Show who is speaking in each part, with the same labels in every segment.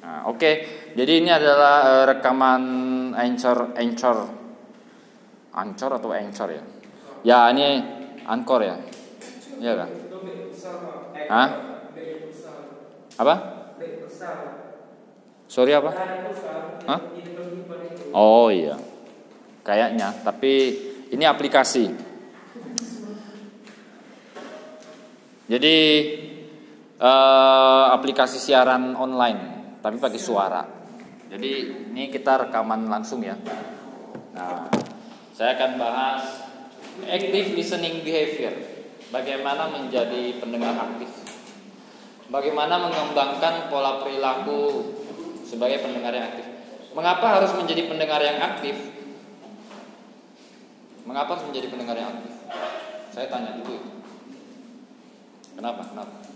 Speaker 1: Nah, Oke, jadi ini adalah eh, rekaman Anchor, Anchor, Anchor atau Anchor ya? Ya ini Anchor ya, iya kan? Hah? Apa? Sorry apa? Hah? Oh iya, kayaknya. Tapi ini aplikasi. Jadi eh, aplikasi siaran online, tapi pakai suara. Jadi ini kita rekaman langsung ya. Nah, saya akan bahas active listening behavior. Bagaimana menjadi pendengar aktif? Bagaimana mengembangkan pola perilaku sebagai pendengar yang aktif? Mengapa harus menjadi pendengar yang aktif? Mengapa harus menjadi pendengar yang aktif? Saya tanya dulu itu. Kenapa? Kenapa?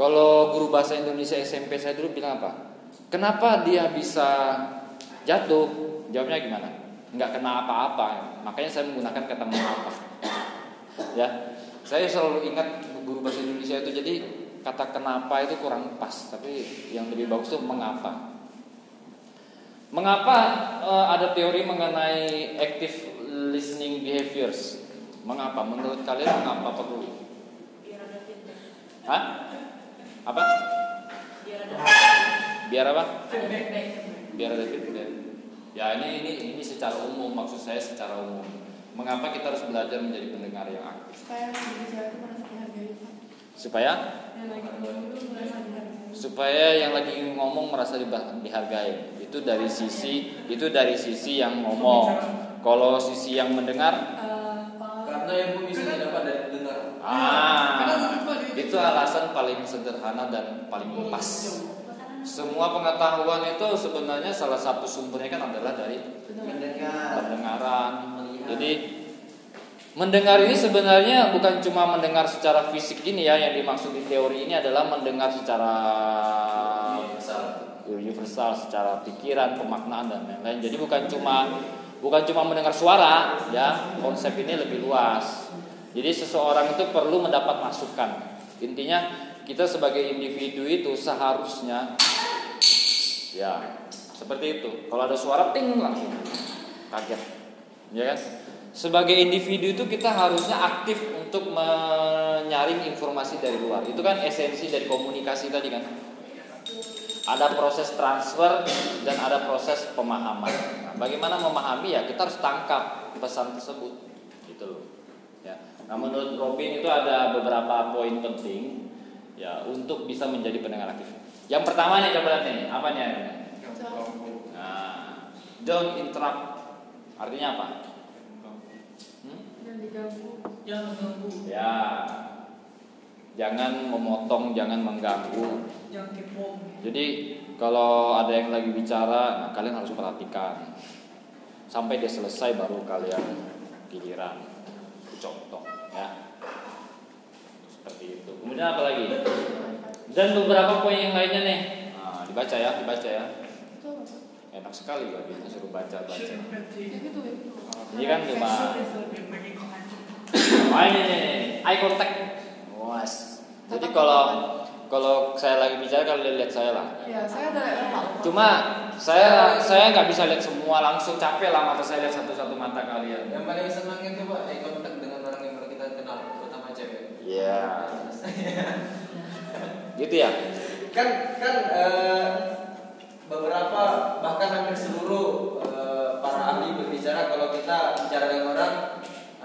Speaker 1: Kalau guru bahasa Indonesia SMP saya dulu bilang apa? Kenapa dia bisa jatuh? Jawabnya gimana? Nggak kena apa-apa. Makanya saya menggunakan kata mengapa. Ya, saya selalu ingat guru bahasa Indonesia itu jadi kata kenapa itu kurang pas, tapi yang lebih bagus itu mengapa. Mengapa uh, ada teori mengenai active listening behaviors? Mengapa? Menurut kalian mengapa perlu? Hah? Apa? Biar apa? Biar ada feedback. Ya ini ini ini secara umum maksud saya secara umum. Mengapa kita harus belajar menjadi pendengar yang aktif?
Speaker 2: supaya itu merasa dihargai.
Speaker 1: Supaya
Speaker 2: yang lagi ngomong itu merasa dihargai
Speaker 1: supaya yang lagi ngomong merasa dihargai. Itu dari sisi itu dari sisi yang ngomong. Kalau sisi yang mendengar,
Speaker 2: Eh,
Speaker 3: Karena yang bisa didapat dari dengar.
Speaker 1: ah, itu alasan paling sederhana dan paling pas. Semua pengetahuan itu sebenarnya salah satu sumbernya kan adalah dari pendengaran. Jadi mendengar ini sebenarnya bukan cuma mendengar secara fisik ini ya yang dimaksud di teori ini adalah mendengar secara
Speaker 3: Universal.
Speaker 1: universal secara pikiran, pemaknaan dan lain-lain. Jadi bukan cuma bukan cuma mendengar suara ya, konsep ini lebih luas. Jadi seseorang itu perlu mendapat masukan. Intinya kita sebagai individu itu seharusnya ya seperti itu. Kalau ada suara ting langsung kaget. Ya kan? Sebagai individu itu kita harusnya aktif untuk menyaring informasi dari luar. Itu kan esensi dari komunikasi tadi kan ada proses transfer dan ada proses pemahaman. Nah, bagaimana memahami ya kita harus tangkap pesan tersebut. Nah menurut Robin itu ada beberapa poin penting ya untuk bisa menjadi pendengar aktif. Yang pertama nih coba lihat nih, apa nih? Nah, don't interrupt. Artinya apa? Hmm?
Speaker 2: yang diganggu
Speaker 3: Jangan ganggu.
Speaker 1: Ya, jangan memotong, jangan mengganggu.
Speaker 3: Jangan kepo.
Speaker 1: Jadi kalau ada yang lagi bicara, nah, kalian harus perhatikan sampai dia selesai baru kalian giliran contoh ya seperti itu. Kemudian apa lagi? Dan beberapa poin yang lainnya nih. Nah, dibaca ya, dibaca ya. Enak sekali suruh baca baca.
Speaker 2: ya gitu ya gitu
Speaker 1: Ini kan cuma Oh ini eye contact. Was. Jadi kalau kalau saya lagi bicara kalian lihat saya lah.
Speaker 2: ya saya ada lihat Pak
Speaker 1: Cuma saya saya nggak bisa lihat semua langsung capek lah mata saya lihat satu-satu mata kalian.
Speaker 3: Yang paling senang itu pak, eye contact dengan orang yang baru kita kenal, terutama cewek.
Speaker 1: Iya. Gitu ya.
Speaker 3: kan kan eh, beberapa bahkan hampir seluruh eh, para ahli berbicara kalau kita bicara dengan orang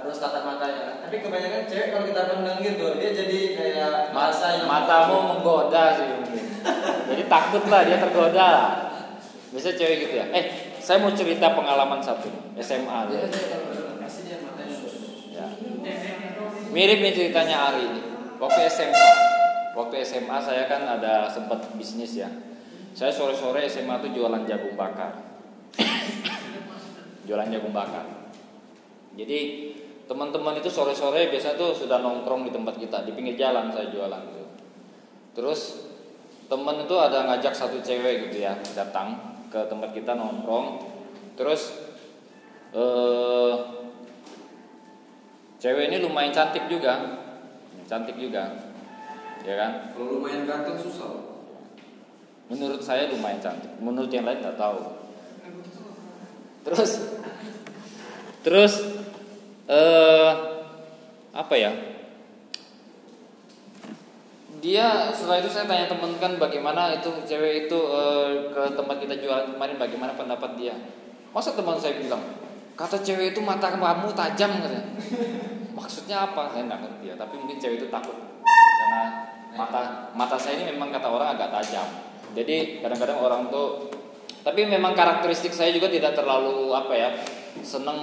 Speaker 3: harus tatap matanya. Tapi kebanyakan cewek kalau kita pandang gitu, dia jadi kayak merasa yang
Speaker 1: Matamu menggoda sih mungkin. Jadi takut lah dia tergoda. Biasa cewek gitu ya. Eh, saya mau cerita pengalaman satu SMA.
Speaker 3: Matanya.
Speaker 1: Ya. Mirip nih ceritanya Ari ini. Waktu SMA, waktu SMA saya kan ada sempat bisnis ya. Saya sore-sore SMA tuh jualan jagung bakar. jualan jagung bakar. Jadi teman-teman itu sore-sore biasa tuh sudah nongkrong di tempat kita di pinggir jalan saya jualan tuh. Terus temen itu ada ngajak satu cewek gitu ya datang ke tempat kita nongkrong. Terus eh cewek ini lumayan cantik juga, cantik juga, ya kan?
Speaker 3: Kalau lumayan ganteng susah.
Speaker 1: Menurut saya lumayan cantik. Menurut yang lain nggak tahu. Terus, terus eh apa ya? Dia setelah itu saya tanya teman kan bagaimana itu cewek itu eh, ke tempat kita jualan kemarin bagaimana pendapat dia. Masa teman saya bilang kata cewek itu mata kamu tajam katanya. Maksudnya apa? Saya nggak ngerti ya. Tapi mungkin cewek itu takut karena mata mata saya ini memang kata orang agak tajam. Jadi kadang-kadang orang tuh tapi memang karakteristik saya juga tidak terlalu apa ya seneng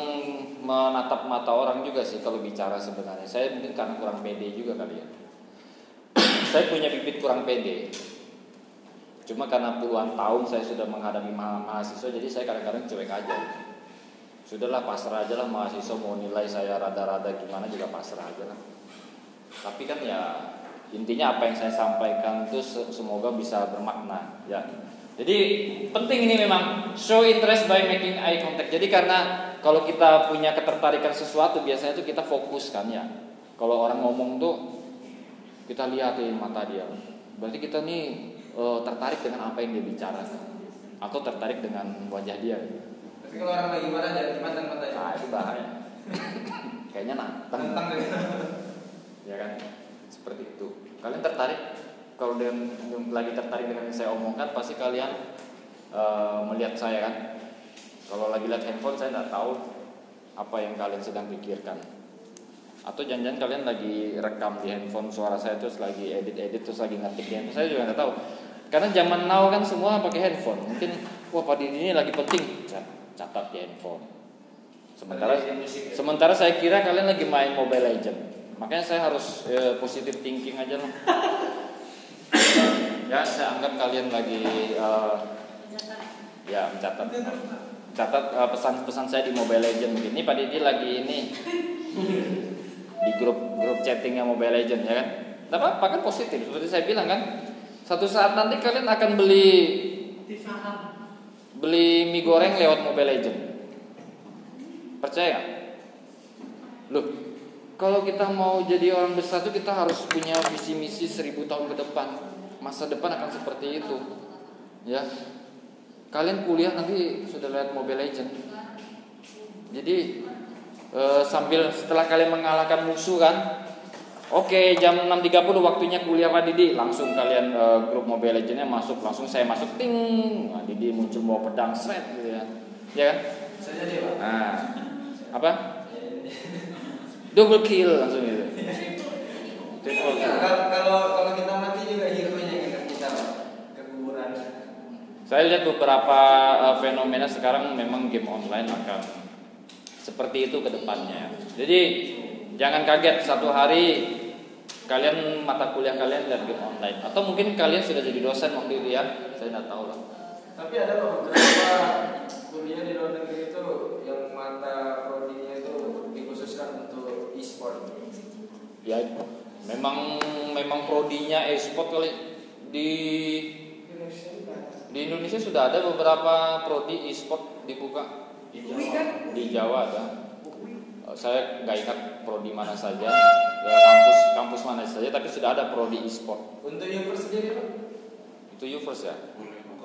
Speaker 1: menatap mata orang juga sih kalau bicara sebenarnya. Saya mungkin karena kurang pede juga kali ya. saya punya bibit kurang pede. Cuma karena puluhan tahun saya sudah menghadapi ma- mahasiswa, jadi saya kadang-kadang cuek aja. Sudahlah pasrah aja lah mahasiswa mau nilai saya rada-rada gimana juga pasrah aja lah. Tapi kan ya intinya apa yang saya sampaikan itu se- semoga bisa bermakna ya. Jadi penting ini memang show interest by making eye contact. Jadi karena kalau kita punya ketertarikan sesuatu biasanya itu kita fokus kan ya. Kalau orang ngomong tuh kita lihatin mata dia. Berarti kita nih eh, tertarik dengan apa yang dia bicarakan atau tertarik dengan wajah dia.
Speaker 3: Tapi kalau orang lagi marah jangan dimantang matanya.
Speaker 1: Nah itu bahaya. Kayaknya nantang.
Speaker 3: Tentang deh.
Speaker 1: ya kan seperti itu kalian tertarik? Kalau dengan lagi tertarik dengan yang saya omongkan pasti kalian eh, melihat saya kan? Kalau lagi lihat handphone saya nggak tahu apa yang kalian sedang pikirkan. Atau jangan-jangan kalian lagi rekam di handphone suara saya terus lagi edit-edit terus lagi ngetik di handphone. Saya juga nggak tahu. Karena zaman now kan semua pakai handphone. Mungkin wah pada ini lagi penting. Cat- catat di handphone. Sementara sementara saya kira kalian lagi main Mobile Legend makanya saya harus eh, positive thinking aja lah. Ya saya anggap kalian lagi eh, ya mencatat. Catat eh, pesan-pesan saya di Mobile Legend mungkin ini Pak Didi lagi ini di grup grup chattingnya Mobile Legend ya kan? Tidak apa-apa kan positif seperti saya bilang kan? Satu saat nanti kalian akan beli beli mie goreng lewat Mobile Legend percaya loh kalau kita mau jadi orang besar tuh kita harus punya visi misi seribu tahun ke depan. Masa depan akan seperti itu. Ya. Kalian kuliah nanti sudah lihat Mobile Legend. Jadi eh, sambil setelah kalian mengalahkan musuh kan oke jam 6.30 waktunya kuliah Pak Didi langsung kalian eh, grup Mobile Legendnya masuk langsung saya masuk ting. Nah, Didi muncul bawa pedang seret gitu ya. Ya kan?
Speaker 3: Bisa jadi pak.
Speaker 1: nah apa double kill langsung gitu Triple kill.
Speaker 3: Kalau kalau kita mati juga hero nya kita Pak. ke kuburan.
Speaker 1: Saya lihat beberapa uh, fenomena sekarang memang game online akan seperti itu ke depannya. Jadi jangan kaget satu hari kalian mata kuliah kalian lihat game online atau mungkin kalian sudah jadi dosen waktu itu ya. Saya nggak tahu lah.
Speaker 3: Tapi ada beberapa kuliah di luar negeri itu yang mata prodinya itu dikhususkan untuk e-sport.
Speaker 1: Ya memang memang prodinya e-sport kali di di Indonesia sudah ada beberapa prodi e-sport dibuka di Jawa ada. Eh, Saya nggak ingat prodi mana saja, ya, kampus kampus mana saja, tapi sudah ada prodi e-sport.
Speaker 3: Untuk universe sendiri Pak,
Speaker 1: Itu Uvers ya.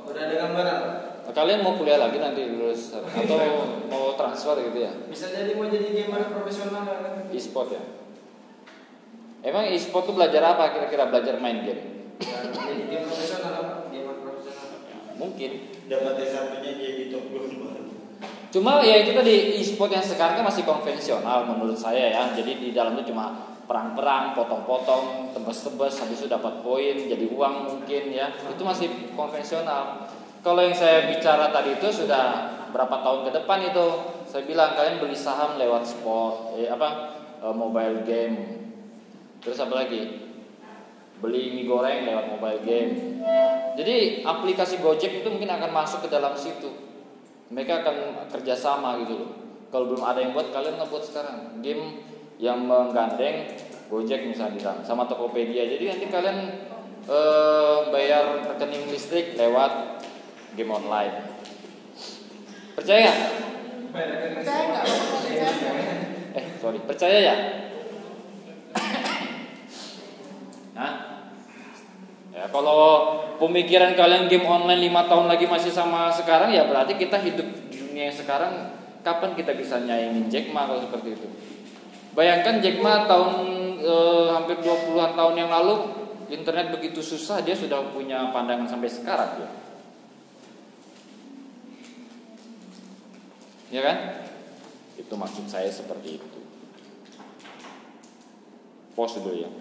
Speaker 3: udah ada gambaran Pak.
Speaker 1: Nah, kalian mau kuliah lagi nanti lulus atau mau transfer gitu ya?
Speaker 3: Bisa jadi mau jadi gamer profesional kan?
Speaker 1: E-sport ya. Emang e-sport tuh belajar apa kira-kira? Belajar main game?
Speaker 3: Ya, game profesional.
Speaker 1: Mungkin.
Speaker 4: dapat SMP-nya jadi top.
Speaker 1: Cuma ya itu tadi e-sport yang sekarang kan masih konvensional menurut saya ya. Jadi di dalam itu cuma perang-perang, potong-potong, tebas-tebas, habis itu dapat poin, jadi uang mungkin ya. Itu masih konvensional. Kalau yang saya bicara tadi itu sudah berapa tahun ke depan itu, saya bilang kalian beli saham lewat sport, eh, apa eh, mobile game. Terus apa lagi? Beli mie goreng lewat mobile game. Jadi aplikasi Gojek itu mungkin akan masuk ke dalam situ mereka akan kerjasama gitu loh. Kalau belum ada yang buat, kalian ngebuat sekarang game yang menggandeng Gojek misalnya sama Tokopedia. Jadi nanti kalian eh, bayar rekening listrik lewat game online. Percaya? nggak?
Speaker 2: Percaya nggak? Percaya nggak?
Speaker 1: Eh sorry, percaya ya? Nah, ya Kalau pemikiran kalian game online lima tahun lagi masih sama sekarang ya berarti kita hidup di dunia yang sekarang kapan kita bisa nyaingin Jack Ma kalau seperti itu. Bayangkan Jack Ma tahun eh, hampir 20-an tahun yang lalu internet begitu susah dia sudah punya pandangan sampai sekarang ya. Ya kan? Itu maksud saya seperti itu. Pos dulu ya.